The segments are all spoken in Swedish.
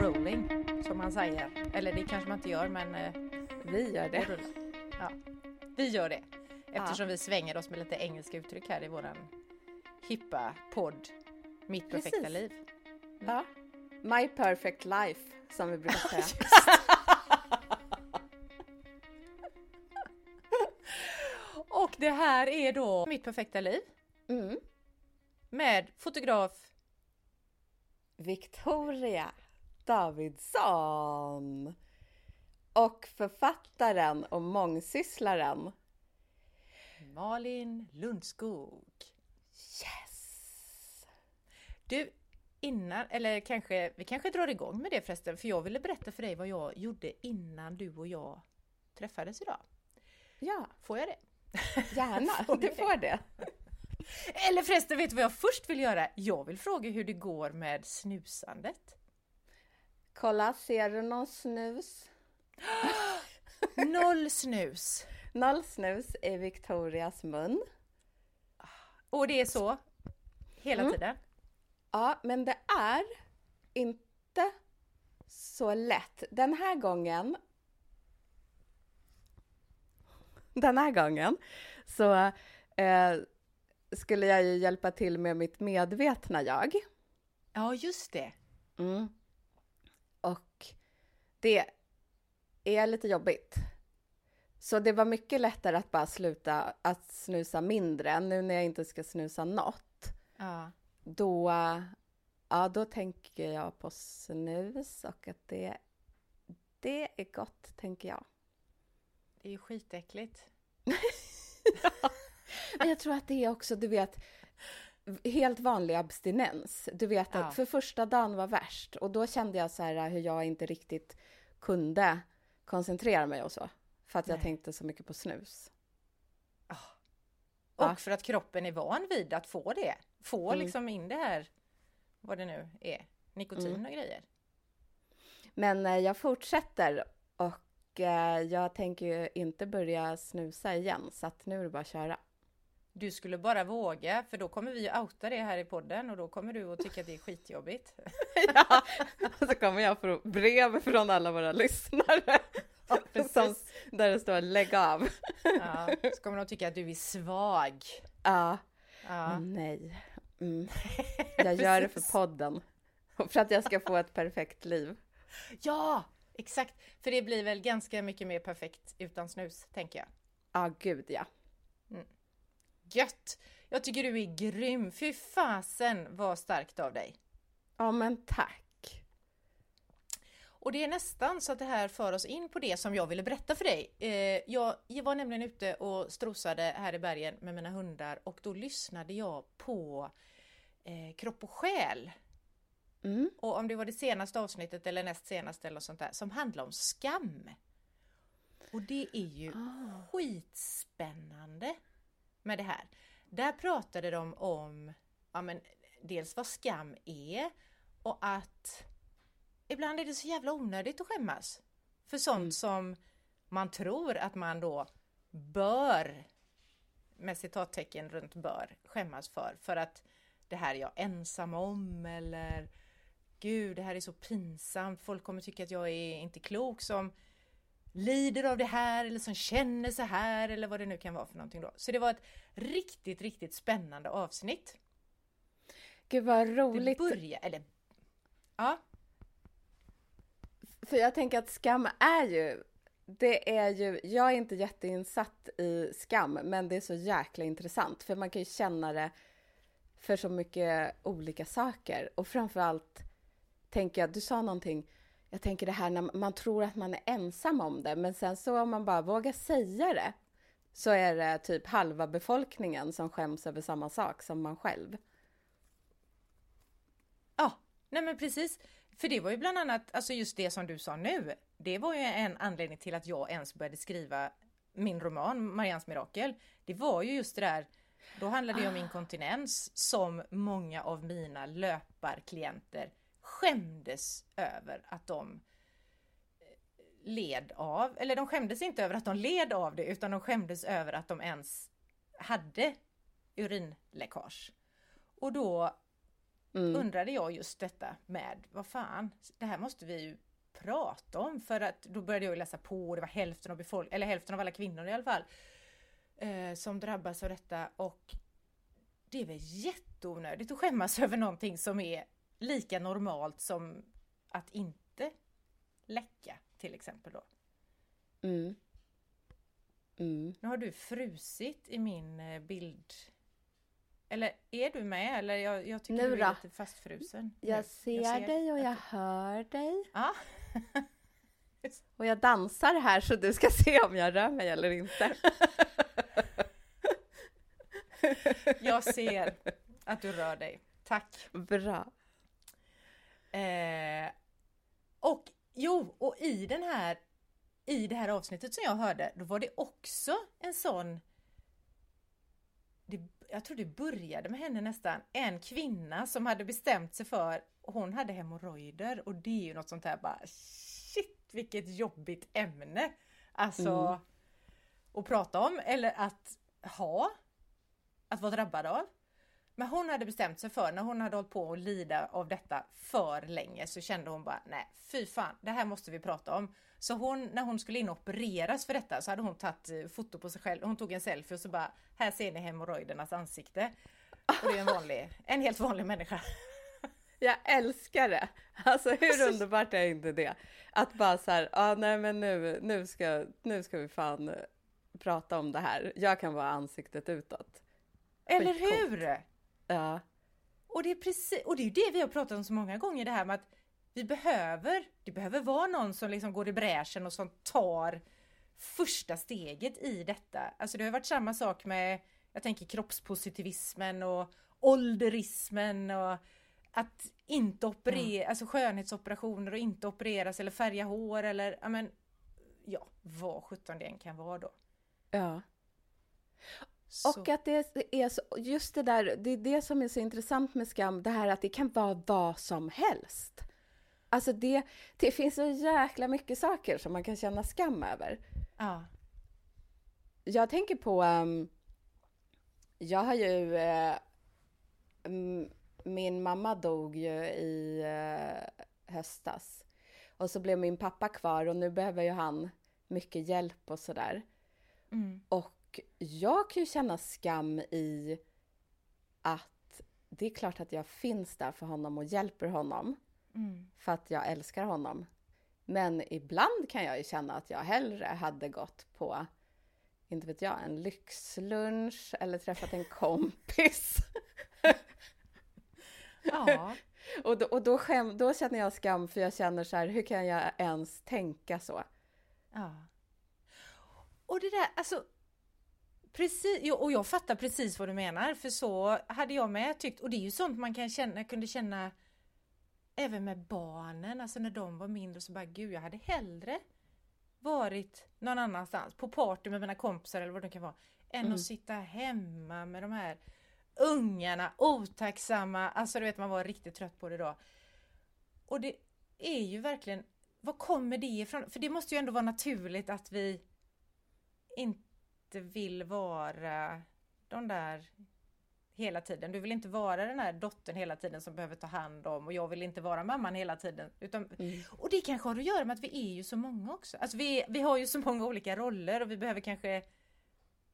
Rolling, som man säger. Eller det kanske man inte gör, men eh, Vi gör det. Ja, vi gör det. Eftersom vi svänger oss med lite engelska uttryck här i våran hippa podd Mitt perfekta Precis. liv. Ja. My perfect life, som vi brukar säga. Det här är då Mitt perfekta liv Mm. med fotograf Victoria Davidsson. Och författaren och mångsysslaren. Malin Lundskog. Yes! Du, innan, eller kanske, vi kanske drar igång med det förresten, för jag ville berätta för dig vad jag gjorde innan du och jag träffades idag. Ja, Får jag det? Gärna. Får Du får det. Eller förresten, vet du vad jag först vill göra? Jag vill fråga hur det går med snusandet. Kolla, ser du någon snus? Noll snus! Noll snus i Victorias mun. Och det är så hela Mm. tiden. Ja, men det är inte så lätt. Den här gången Den här gången så eh, skulle jag ju hjälpa till med mitt medvetna jag. Ja, just det. Mm. Och det är lite jobbigt. Så det var mycket lättare att bara sluta att snusa mindre. Nu när jag inte ska snusa något, Ja. då, ja, då tänker jag på snus och att det, det är gott, tänker jag. Det är ju skitäckligt. Men jag tror att det är också, du vet, helt vanlig abstinens. Du vet att Ja. för första dagen var värst och då kände jag så här hur jag inte riktigt kunde koncentrera mig och så. För att jag Nej. tänkte så mycket på snus. Och Ja. för att kroppen är van vid att få det. Få Mm. liksom in det här, vad det nu är, nikotin Mm. och grejer. Men eh, jag fortsätter jag tänker ju inte börja snusa igen så att nu är det bara att köra. Du skulle bara våga, för då kommer vi outa det här i podden och då kommer du att tycka att det är skitjobbigt. ja, och så kommer jag få brev från alla våra lyssnare. som, där det står lägg av. Ja, så kommer de tycka att du är svag. Ja, Ja. nej. Mm. Jag gör det för podden. Och för att jag ska få ett perfekt liv. ja, exakt. För det blir väl ganska mycket mer perfekt utan snus, tänker jag. Ja, gud ja. Gött! Jag tycker du är grym. Fy fasen vad starkt av dig. Ja, men tack. Och det är nästan så att det här för oss in på det som jag ville berätta för dig. Eh, jag, jag var nämligen ute och strosade här i bergen med mina hundar och då lyssnade jag på eh, Kropp och själ. Mm. Och om det var det senaste avsnittet eller näst senaste eller något sånt där som handlar om skam. Och det är ju Ah. skitspännande med det här. Där pratade de om ja, men, dels vad skam är och att ibland är det så jävla onödigt att skämmas. För sånt Mm. som man tror att man då bör, med citattecken runt bör, skämmas för. För att det här är jag ensam om eller Gud, det här är så pinsamt. Folk kommer tycka att jag är inte klok som lider av det här eller som känner så här eller vad det nu kan vara för någonting då. Så det var ett riktigt, riktigt spännande avsnitt. Gud vad Det roligt. börjar, eller ja, För jag tänker att skam är ju, det är ju, jag är inte jätteinsatt i skam, men det är så jäkla intressant för man kan ju känna det för så mycket olika saker och framförallt tänker jag, du sa någonting, jag tänker det här när man tror att man är ensam om det, men sen så om man bara vågar säga det så är det typ halva befolkningen som skäms över samma sak som man själv. Ja, nej men precis. För det var ju bland annat, alltså just det som du sa nu. Det var ju en anledning till att jag ens började skriva min roman Marians mirakel. Det var ju just det där, då handlade det om inkontinens som många av mina löparklienter skämdes över att de eh, led av, eller de skämdes inte över att de led av det utan de skämdes över att de ens hade urinläckage. Och då Mm. undrade jag just detta med, vad fan, det här måste vi ju prata om för att då började jag läsa på och det var hälften av befolkningen, eller hälften av alla kvinnor i alla fall, eh, som drabbas av detta och det är väl jätteonödigt att skämmas över någonting som är lika normalt som att inte läcka till exempel då. Mm. Mm. Nu har du frusit i min eh, bild. Eller är du med? Eller jag, jag tycker Nu du är då? lite fastfrusen. Jag nu. ser dig och att jag du- hör dig. Ja. Och jag dansar här så du ska se om jag rör mig eller inte. Jag ser att du rör dig. Tack. Bra. Eh, och jo, och i den här i det här avsnittet som jag hörde, då var det också en sån det, jag tror det började med henne nästan, en kvinna som hade bestämt sig för, hon hade hemorrojder och det är ju något sånt här bara shit vilket jobbigt ämne! Alltså Mm. att prata om eller att ha, att vara drabbad av. Men hon hade bestämt sig för, när hon hade hållit på att lida av detta för länge så kände hon bara nej fy fan, det här måste vi prata om. Så hon, när hon skulle in och opereras för detta så hade hon tagit eh, foto på sig själv, hon tog en selfie och så bara här ser ni hemorrojdernas ansikte. Och det är en vanlig, en helt vanlig människa. Jag älskar det! Alltså hur underbart är inte det? Att bara så här, ah, nej men nu, nu, ska, nu ska vi fan prata om det här. Jag kan vara ansiktet utåt. Eller Skitcoolt. hur? Ja. Och det är precis, och det är ju det vi har pratat om så många gånger det här med att vi behöver, det behöver vara någon som liksom går i bräschen och som tar första steget i detta. Alltså det har varit samma sak med, jag tänker kroppspositivismen och ålderismen och att inte operera, alltså skönhetsoperationer och inte opereras eller färga hår eller ja men ja, vad sjutton det än kan vara då. ja. Så, Och att det är så, just det där, det är det som är så intressant med skam, det här att det kan vara vad som helst. Alltså det, det finns så jäkla mycket saker som man kan känna skam över. ja. Jag tänker på, ehm, jag har ju, m- min mamma dog ju i eh, höstas. Och så blev min pappa kvar och nu behöver ju han mycket hjälp och sådär. Mm. Och jag kan ju känna skam i att det är klart att jag finns där för honom och hjälper honom Mm. för att jag älskar honom. Men ibland kan jag ju känna att jag hellre hade gått på, inte vet jag, en lyxlunch eller träffat en kompis. Ja. Och, då, och då, skäm, då känner jag skam för jag känner så här, hur kan jag ens tänka så? Ja. Och det där, alltså Precis, och jag fattar precis vad du menar för så hade jag med tyckt och det är ju sånt man kan känna, kunde känna även med barnen, alltså när de var mindre så bara gud jag hade hellre varit någon annanstans på party med mina kompisar eller vad det kan vara än Mm. att sitta hemma med de här ungarna, otacksamma, alltså du vet man var riktigt trött på det då. Och det är ju verkligen, var kommer det ifrån? För det måste ju ändå vara naturligt att vi inte vill vara de där hela tiden. Du vill inte vara den här dottern hela tiden som behöver ta hand om och jag vill inte vara mamman hela tiden. Utan, Mm. Och det kanske har att göra med att vi är ju så många också. Alltså vi, vi har ju så många olika roller och vi behöver kanske,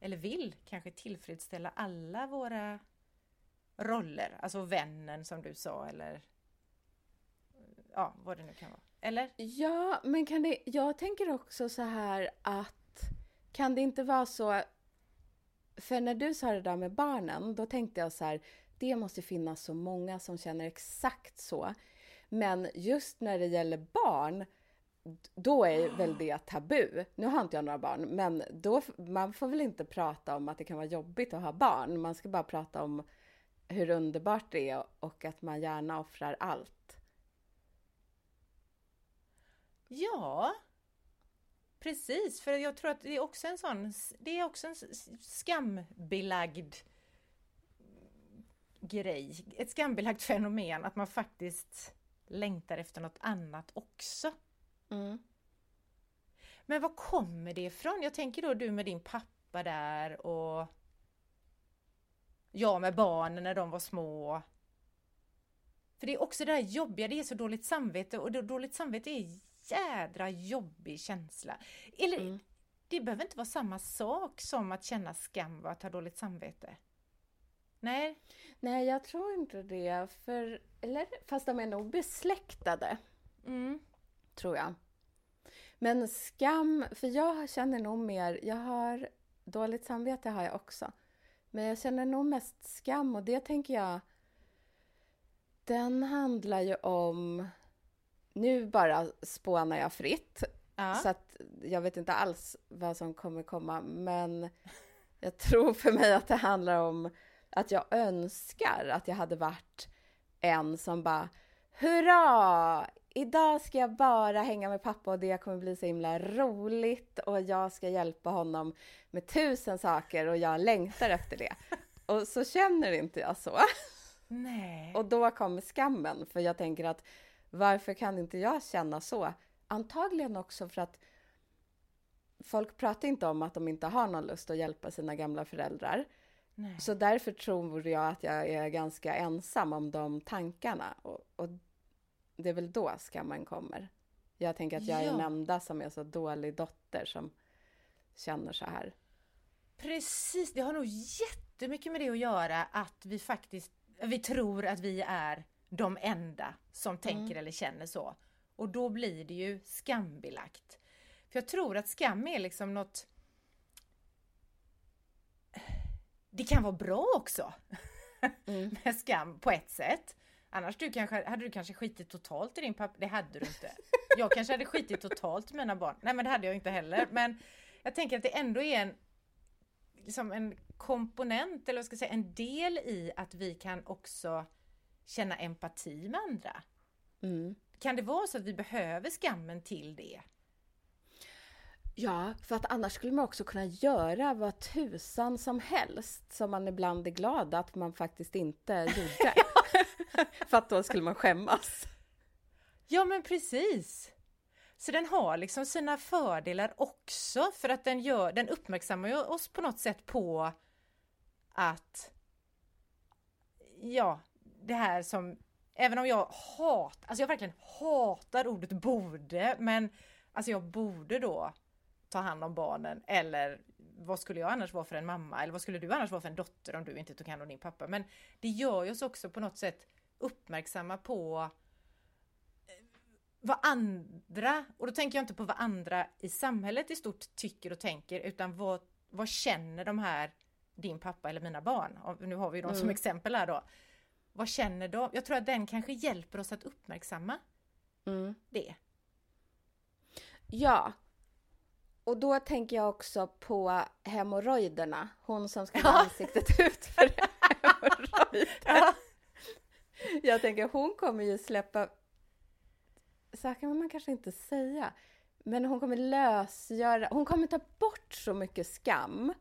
eller vill kanske tillfredsställa alla våra roller. Alltså vännen som du sa eller ja, vad det nu kan vara. Eller? Ja, men kan det, jag tänker också så här att kan det inte vara så, för när du sa det där med barnen, då tänkte jag så här, det måste finnas så många som känner exakt så. Men just när det gäller barn, då är väl det tabu. Nu har inte jag några barn, men då, man får väl inte prata om att det kan vara jobbigt att ha barn. Man ska bara prata om hur underbart det är och att man gärna offrar allt. Ja, precis. För jag tror att det är också en sån, det är också en skambelagd grej. Ett skambelagt fenomen att man faktiskt längtar efter något annat också. Mm. Men var kommer det ifrån? Jag tänker då du med din pappa där och jag med barnen när de var små. För det är också det här jobbiga, det är så dåligt samvete och dåligt samvete är jädra jobbig känsla. Eller mm. det behöver inte vara samma sak som att känna skam och att ha dåligt samvete. Nej. Nej, jag tror inte det. För, eller, fast de är nog besläktade. Mm. Tror jag. Men skam, för jag känner nog mer, jag har dåligt samvete har jag också. Men jag känner nog mest skam och det tänker jag, den handlar ju om, nu bara spånar jag fritt. Ja. Så att jag vet inte alls vad som kommer komma, men jag tror för mig att det handlar om att jag önskar att jag hade varit en som bara Hurra! Idag ska jag bara hänga med pappa och det kommer bli så himla roligt och jag ska hjälpa honom med tusen saker och jag längtar efter det. Och så känner inte jag så. Nej. Och då kommer skammen, för jag tänker att varför kan inte jag känna så? Antagligen också för att folk pratar inte om att de inte har någon lust att hjälpa sina gamla föräldrar. Nej. Så därför tror jag att jag är ganska ensam om de tankarna. Och, och det är väl då skammen kommer. Jag tänker att jag ja. är den enda som är så dålig dotter som känner så här. Precis, det har nog jättemycket med det att göra att vi faktiskt, vi tror att vi är de enda som tänker mm. eller känner så. Och då blir det ju skambelagt. För jag tror att skam är liksom något det kan vara bra också mm. med skam på ett sätt. Annars du kanske, hade du kanske skitit totalt i din pappa. Det hade du inte. Jag kanske hade skitit totalt i mina barn. Nej men det hade jag inte heller. Men jag tänker att det ändå är en, liksom en komponent, eller vad ska jag säga, en del i att vi kan också känna empati med andra. Mm. Kan det vara så att vi behöver skammen till det? Ja, för att annars skulle man också kunna göra vad tusan som helst som man ibland är glad att man faktiskt inte gjorde. för att då skulle man skämmas. Ja, men precis. Så den har liksom sina fördelar också för att den, gör, den uppmärksammar ju oss på något sätt på att ja, det här som även om jag hatar, alltså jag verkligen hatar ordet borde, men alltså jag borde då ta hand om barnen eller vad skulle jag annars vara för en mamma eller vad skulle du annars vara för en dotter om du inte tog hand om din pappa? Men det gör ju oss också på något sätt uppmärksamma på eh, vad andra, och då tänker jag inte på vad andra i samhället i stort tycker och tänker utan vad, vad känner de här din pappa eller mina barn? Nu har vi dem mm. som exempel här då. Vad känner de? Jag tror att den kanske hjälper oss att uppmärksamma mm. det. Ja, och då tänker jag också på hemorrojderna. Hon som ska ha ansiktet ut för hemorrojder. Ja. Jag tänker hon kommer ju släppa, så kan man kanske inte säga, men hon kommer lösgöra, hon kommer ta bort så mycket skam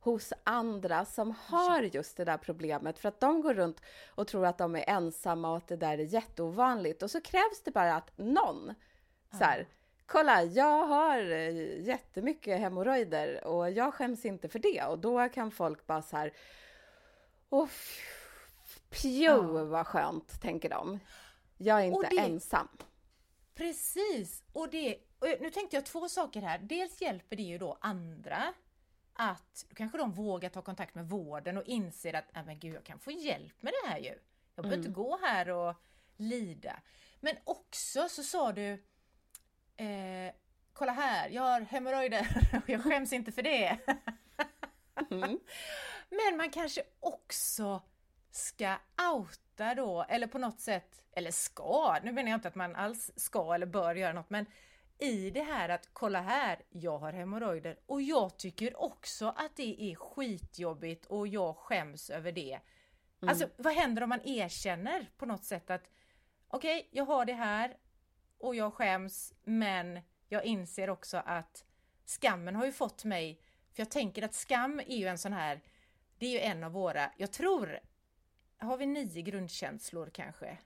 hos andra som har just det där problemet för att de går runt och tror att de är ensamma och att det där är jätteovanligt och så krävs det bara att någon så här, kolla, jag har eh, jättemycket hemorrojder och jag skäms inte för det. Och då kan folk bara så här, åh, pju vad skönt, tänker de. Jag är inte det, ensam. Precis, och det, och nu tänkte jag två saker här. Dels hjälper det ju då andra att då kanske de vågar ta kontakt med vården och inser att, men gud, jag kan få hjälp med det här ju. Jag behöver mm. inte gå här och lida. Men också så sa du, eh, kolla här, jag har hemorrojder och jag skäms inte för det. Mm. Men man kanske också ska outa då, eller på något sätt, eller ska, nu menar jag inte att man alls ska eller bör göra något, men i det här att kolla här, jag har hemorrojder och jag tycker också att det är skitjobbigt och jag skäms över det. Mm. Alltså vad händer om man erkänner på något sätt att okej, okay, jag har det här och jag skäms men jag inser också att skammen har ju fått mig, för jag tänker att skam är ju en sån här, det är ju en av våra, jag tror, har vi nio grundkänslor kanske?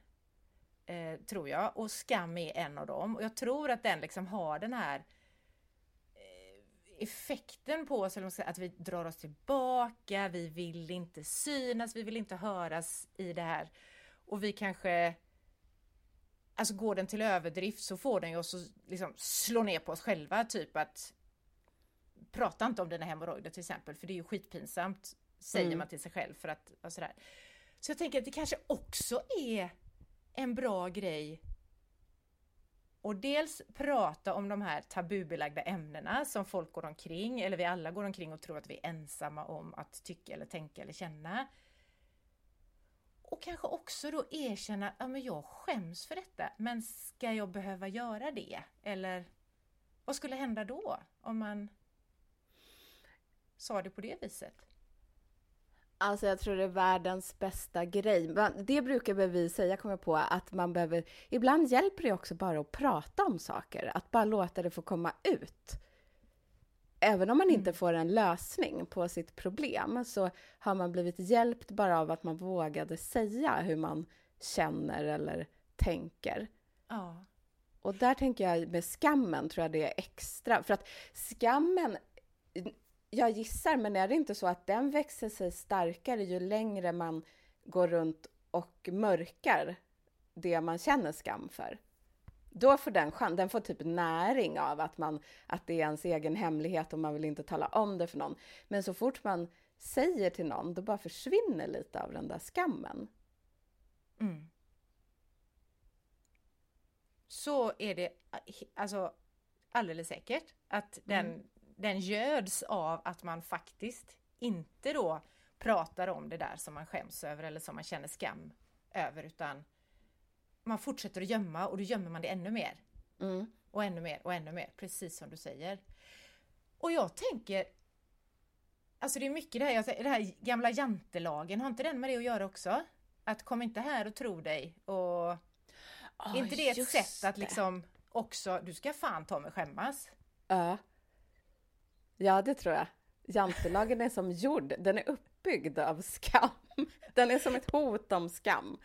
Eh, tror jag, och skam är en av dem och jag tror att den liksom har den här eh, effekten på oss, eller att vi drar oss tillbaka, vi vill inte synas, vi vill inte höras i det här. Och vi kanske Alltså går den till överdrift så får den ju oss att liksom slå ner på oss själva, typ att prata inte om dina hemorrojder till exempel, för det är ju skitpinsamt, säger mm. man till sig själv för att, och sådär. Så jag tänker att det kanske också är en bra grej och dels prata om de här tabubelagda ämnena som folk går omkring, eller vi alla går omkring och tror att vi är ensamma om att tycka eller tänka eller känna. Och kanske också då erkänna ja men jag skäms för detta, men ska jag behöva göra det? Eller vad skulle hända då om man sa det på det viset? Alltså jag tror det är världens bästa grej. Det brukar vi säga, kommer jag på, att man behöver... Ibland hjälper det också bara att prata om saker, att bara låta det få komma ut. Även om man inte mm. får en lösning på sitt problem så har man blivit hjälpt bara av att man vågade säga hur man känner eller tänker. Ja. Och där tänker jag med skammen tror jag det är extra, för att skammen jag gissar, men är det inte så att den växer sig starkare ju längre man går runt och mörkar det man känner skam för? Då får den chans, den får typ näring av att, man, att det är ens egen hemlighet och man vill inte tala om det för någon. Men så fort man säger till någon, då bara försvinner lite av den där skammen. Mm. Så är det alltså alldeles säkert att den mm den göds av att man faktiskt inte då pratar om det där som man skäms över eller som man känner skam över utan man fortsätter att gömma och då gömmer man det ännu mer. Mm. Och ännu mer och ännu mer, precis som du säger. Och jag tänker, alltså det är mycket det här, det här gamla jantelagen, har inte den med det att göra också? Att kom inte här och tro dig och... Oh, inte det ett sätt att liksom också, du ska fan ta mig skämmas? Ja. Ja, det tror jag. Jantelagen är som jord. Den är uppbyggd av skam. Den är som ett hot om skam.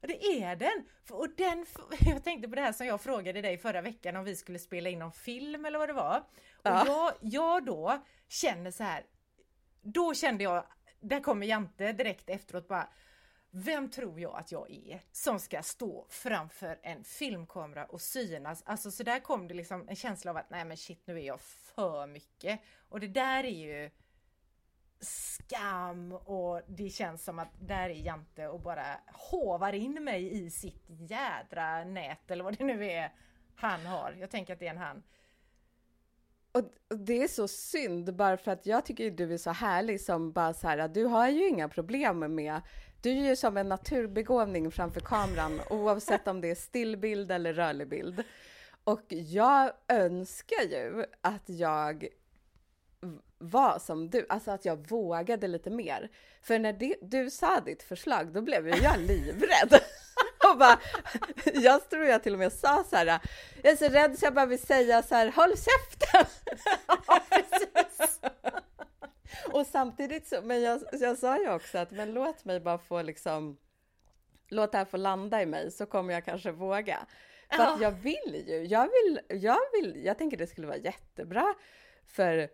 Det är den! Och den! Jag tänkte på det här som jag frågade dig förra veckan om vi skulle spela in någon film eller vad det var. Och ja. jag, jag då känner så här. Då kände jag, där kommer Jante direkt efteråt bara vem tror jag att jag är som ska stå framför en filmkamera och synas? Alltså så där kom det liksom en känsla av att nej men shit nu är jag för mycket. Och det där är ju skam och det känns som att där är Jante och bara hovar in mig i sitt jädra nät eller vad det nu är han har. Jag tänker att det är en han. Och det är så synd bara för att jag tycker du är så härlig som bara så här, du har ju inga problem med du är ju som en naturbegåvning framför kameran oavsett om det är stillbild eller rörlig bild. Och jag önskar ju att jag var som du, alltså att jag vågade lite mer. För när det, du sa ditt förslag, då blev jag livrädd. och bara, jag tror jag till och med sa så här, jag är så rädd så jag bara vill säga så här, håll käften! ja, precis och samtidigt så, men jag, jag sa ju också att men låt mig bara få liksom, låt det här få landa i mig så kommer jag kanske våga. För att jag vill ju, jag vill, jag vill, jag tänker det skulle vara jättebra för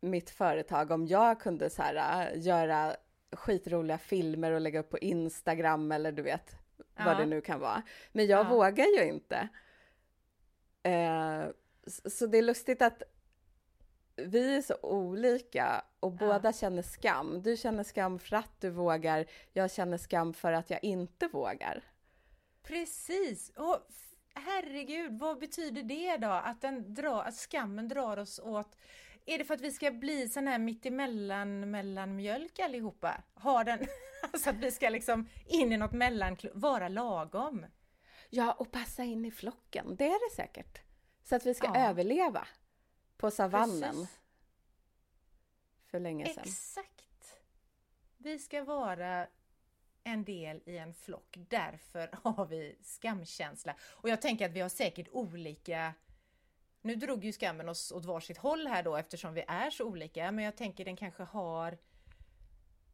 mitt företag om jag kunde så här, äh, göra skitroliga filmer och lägga upp på Instagram eller du vet ja. vad det nu kan vara. Men jag ja. vågar ju inte. Eh, så det är lustigt att vi är så olika och båda ja. känner skam. Du känner skam för att du vågar, jag känner skam för att jag inte vågar. Precis! Och herregud, vad betyder det då? Att, den drar, att skammen drar oss åt är det för att vi ska bli sån här mittemellan mellanmjölk allihopa? Har den, alltså att vi ska liksom in i något mellan, vara lagom? Ja, och passa in i flocken, det är det säkert. Så att vi ska ja. överleva på savannen. Precis. För länge sedan. Exakt! Vi ska vara en del i en flock, därför har vi skamkänsla. Och jag tänker att vi har säkert olika nu drog ju skammen oss åt varsitt håll här då eftersom vi är så olika, men jag tänker den kanske har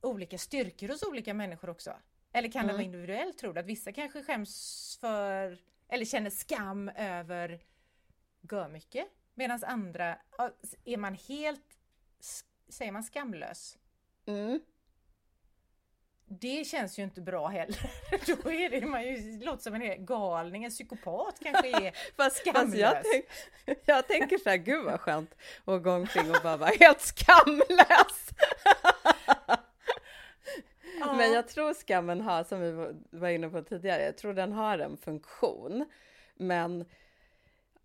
olika styrkor hos olika människor också. Eller kan mm. den vara individuell tror du? Att vissa kanske skäms för eller känner skam över görmycket Medan andra, är man helt, säger man skamlös? Mm. Det känns ju inte bra heller. Då är det man ju, låter som en galning, en psykopat kanske är Fast, fast jag, Skamlös. tänk, jag tänker så här, gud vad skönt att gå omkring och bara vara helt skamlös. Ja. Men jag tror skammen har, som vi var- inne på tidigare, jag tror den har en funktion. Men,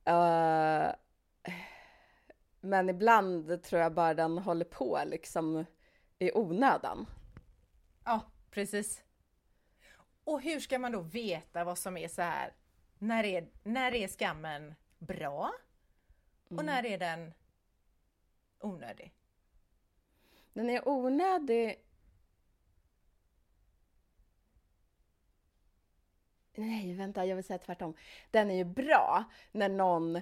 eh, men ibland tror jag bara den håller på liksom i onödan. Ja, precis. Och hur ska man då veta vad som är så här? När är, när är skammen bra? Och när är den onödig? Den är onödig. Nej, vänta, jag vill säga tvärtom. Den är ju bra när någon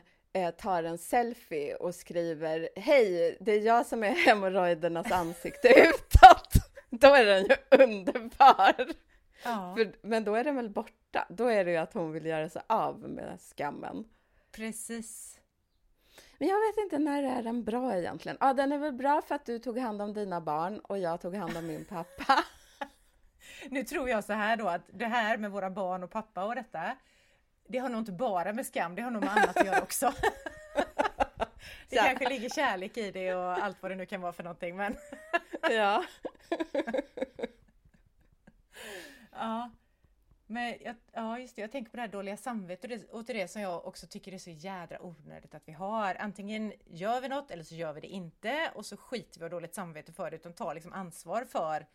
tar en selfie och skriver Hej, det är jag som är hemorrojdernas ansikte utåt. Då är den ju underbar. Ja, För, men då är den väl borta? Då är det ju att hon vill göra sig av med skammen. precis. Men jag vet inte när är den bra egentligen? Ja, den är väl bra för att du tog hand om dina barn och jag tog hand om min pappa. Nu tror jag så här då att det här med våra barn och pappa och detta, det har nog inte bara med skam, det har nog med annat att göra också. Det kanske ligger kärlek i det och allt vad det nu kan vara för någonting men Ja. ja. Men jag, ja just det, jag tänker på det här dåliga samvetet och det, det som jag också tycker är så jädra onödigt att vi har. Antingen gör vi något eller så gör vi det inte och så skiter vi och dåligt samvete för det utan tar liksom ansvar för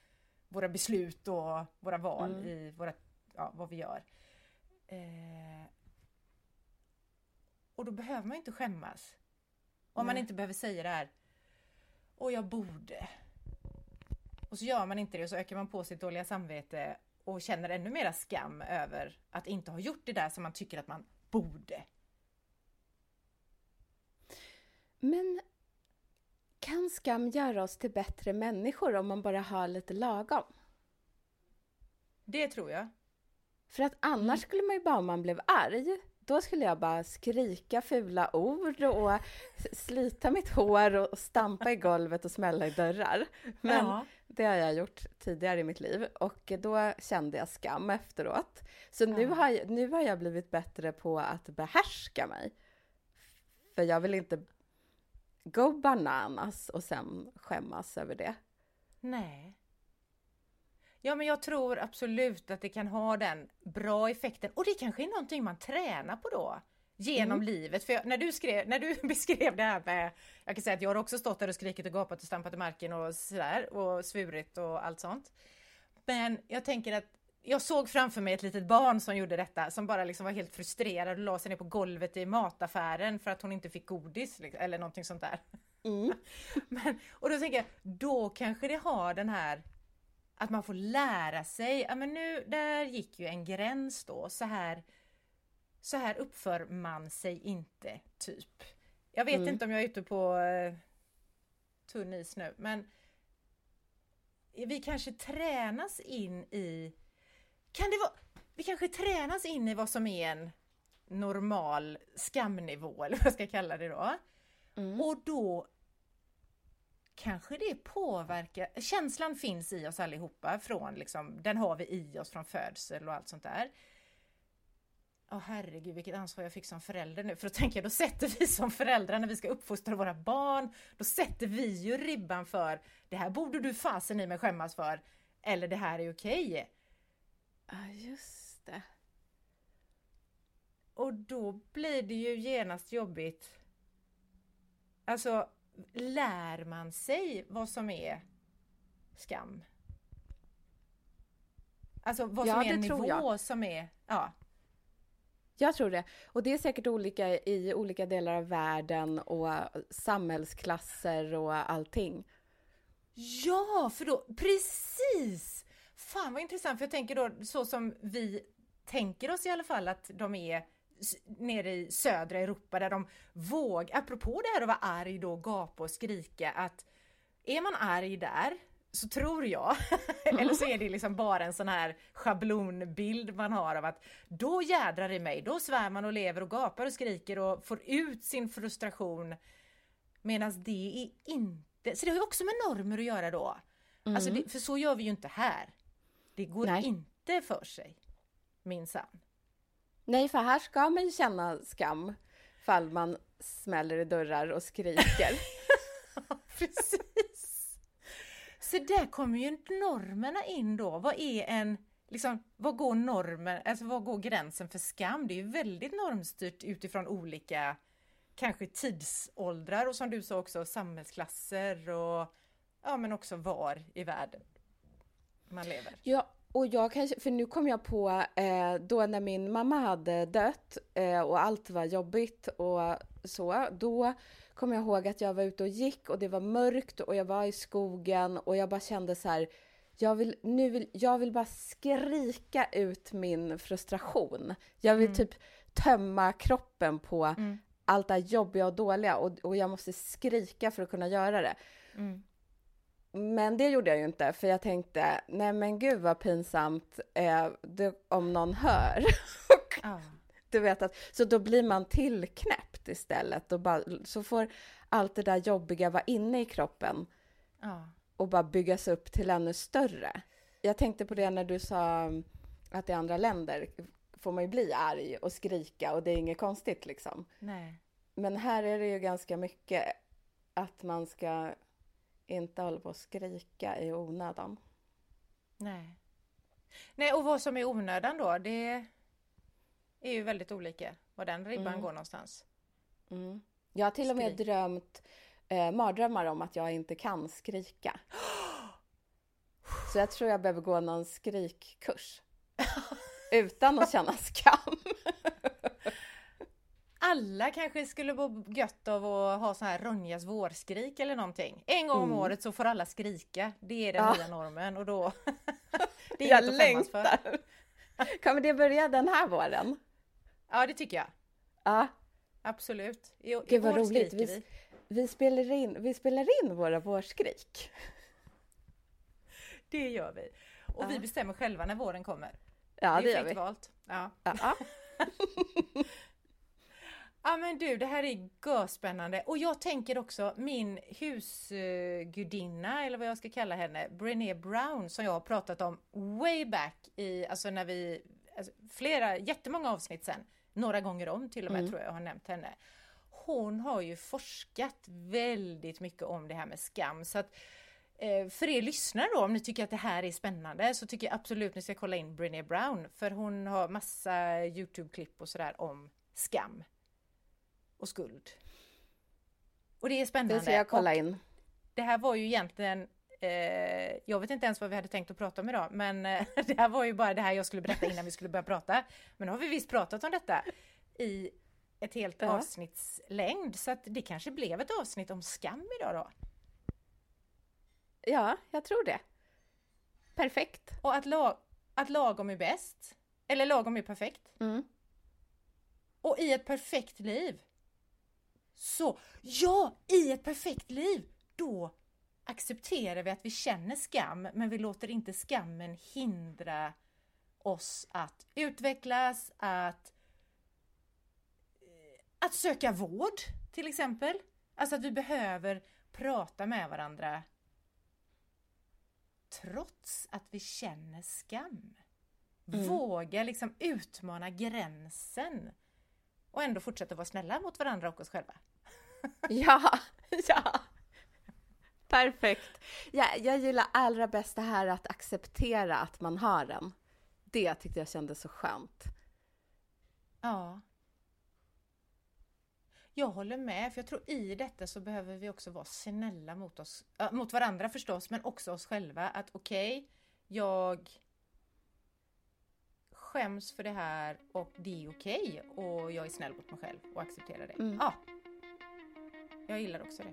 våra beslut och våra val Mm. i våra, ja, vad vi gör. Eh, och då behöver man inte skämmas. Om man Nej. inte behöver säga det här Och jag borde. Och så gör man inte det och så ökar man på sitt dåliga samvete och känner ännu mera skam över att inte ha gjort det där som man tycker att man borde. Men kan skam göra oss till bättre människor om man bara har lite lagom? Det tror jag. För att annars skulle man ju bara, om man blev arg, då skulle jag bara skrika fula ord och slita mitt hår och stampa i golvet och smälla i dörrar. Men ja. det har jag gjort tidigare i mitt liv och då kände jag skam efteråt. Så nu Ja. har, jag, nu har jag blivit bättre på att behärska mig. För jag vill inte go bananas och sen skämmas över det. Nej. Ja men jag tror absolut att det kan ha den bra effekten och det kanske är någonting man tränar på då. Genom livet. För jag, när, du skrev, när du beskrev det här med, jag kan säga att jag har också stått där och skrikit och gapat och stampat i marken och sådär och svurit och allt sånt. Men jag tänker att jag såg framför mig ett litet barn som gjorde detta som bara liksom var helt frustrerad och la sig ner på golvet i mataffären för att hon inte fick godis liksom, eller någonting sånt där. Mm. Men, och då tänker jag, då kanske det har den här att man får lära sig, ja men nu, där gick ju en gräns då, så här, så här uppför man sig inte, typ. Jag vet Mm. inte om jag är ute på eh, tunn is nu, men vi kanske tränas in i, kan det vara, vi kanske tränas in i vad som är en normal skamnivå, eller vad jag ska kalla det då. Mm. Och då kanske det påverkar, känslan finns i oss allihopa från liksom, den har vi i oss från födsel och allt sånt där. Åh herregud vilket ansvar jag fick som förälder nu, för då tänker jag då sätter vi som föräldrar när vi ska uppfostra våra barn, då sätter vi ju ribban för det här borde du fasen i mig skämmas för, eller det här är okej. Ja, just det. Och då blir det ju genast jobbigt. Alltså, lär man sig vad som är skam? Alltså vad Ja, som är en nivå jag. som är... Ja, Jag tror det. Och det är säkert olika i olika delar av världen och samhällsklasser och allting. ja för då... Precis! Fan vad intressant, för jag tänker då så som vi tänker oss i alla fall att de är nere i södra Europa där de vågar, apropå det här att vara arg då, gapa och skrika, att är man arg där så tror jag, eller så är det liksom bara en sån här schablonbild man har av att då jädrar i mig, då svär man och lever och gapar och skriker och får ut sin frustration. Medan det är inte, så det har ju också med normer att göra då. Mm. Alltså det, för så gör vi ju inte här. Det går Nej. inte för sig, minsann. Nej, för här ska man ju känna skam fall man smäller i dörrar och skriker. Precis! Så där kommer ju normerna in då. Vad är en, liksom, vad går normen, alltså vad går gränsen för skam? Det är ju väldigt normstyrt utifrån olika, kanske tidsåldrar och som du sa också samhällsklasser och ja men också var i världen man lever. Ja, och jag kanske, för nu kom jag på eh, då när min mamma hade dött eh, och allt var jobbigt och så, då kom jag ihåg att jag var ute och gick och det var mörkt och jag var i skogen och jag bara kände så här, jag vill, nu vill, jag vill bara skrika ut min frustration. Jag vill mm. typ tömma kroppen på mm. allt det jobbiga och dåliga och, och jag måste skrika för att kunna göra det. Mm. Men det gjorde jag ju inte, för jag tänkte, nej men gud vad pinsamt eh, det, om någon hör. ah. Du vet att, så då blir man tillknäppt istället och bara, så får allt det där jobbiga vara inne i kroppen ah. och bara byggas upp till ännu större. Jag tänkte på det när du sa att i andra länder får man ju bli arg och skrika och det är inget konstigt liksom. Nej. Men här är det ju ganska mycket att man ska inte hålla på att skrika i onödan. Nej. Nej, och vad som är onödan då, det är ju väldigt olika var den ribban mm. går någonstans. Mm. Jag har till och med Skrik. drömt eh, mardrömmar om att jag inte kan skrika. Så jag tror jag behöver gå någon skrikkurs. Utan att känna skam alla kanske skulle må gött av att ha så här Ronjas vårskrik eller någonting. En gång om mm. året så får alla skrika. Det är den ja. nya normen och då... det är jag längtar! För. Kommer det börja den här våren? Ja, det tycker jag. Ja. Absolut. I, Gud vad roligt. Vi, vi. Vi, spelar in, vi spelar in våra vårskrik. Det gör vi. Och ja. vi bestämmer själva när våren kommer. Ja, det, det gör vi. Valt. Ja. ja. Ja men du, det här är görspännande. Och jag tänker också min husgudinna eller vad jag ska kalla henne, Brené Brown som jag har pratat om way back i, alltså när vi, alltså flera, jättemånga avsnitt sen, några gånger om till och med mm. tror jag har nämnt henne. Hon har ju forskat väldigt mycket om det här med skam. Så att eh, för er lyssnare då, om ni tycker att det här är spännande så tycker jag absolut ni ska kolla in Brené Brown. För hon har massa Youtube-klipp och sådär om skam och skuld. Och det är spännande. Det ska jag kolla in. Det här var ju egentligen eh, jag vet inte ens vad vi hade tänkt att prata om idag, men eh, det här var ju bara det här jag skulle berätta innan vi skulle börja prata. Men nu har vi visst pratat om detta i ett helt ja. avsnitts längd, så att det kanske blev ett avsnitt om skam idag då. Ja, jag tror det. Perfekt. Och att, lag, att lagom är bäst. Eller lagom är perfekt. Mm. Och i ett perfekt liv så ja, i ett perfekt liv, då accepterar vi att vi känner skam, men vi låter inte skammen hindra oss att utvecklas, att, eh, att söka vård till exempel. Alltså att vi behöver prata med varandra trots att vi känner skam. Mm. Våga liksom utmana gränsen och ändå fortsätta vara snälla mot varandra och oss själva. ja, ja. Perfekt. Ja, jag gillar allra bäst det här att acceptera att man har den. Det tyckte jag kändes så skönt. Ja. Jag håller med, för jag tror i detta så behöver vi också vara snälla mot oss, äh, mot varandra förstås, men också oss själva. Att okej, okay, jag skäms för det här och det är okej okay, och jag är snäll mot mig själv och accepterar det. Mm. Ja, jag gillar också det.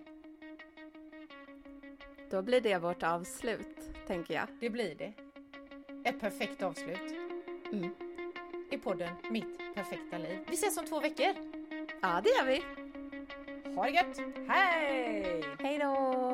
Då blir det vårt avslut, tänker jag. Det blir det. Ett perfekt avslut. Mm. I podden Mitt perfekta liv. Vi ses om två veckor. Ja, det gör vi. Ha det gött. Hej! Hej då!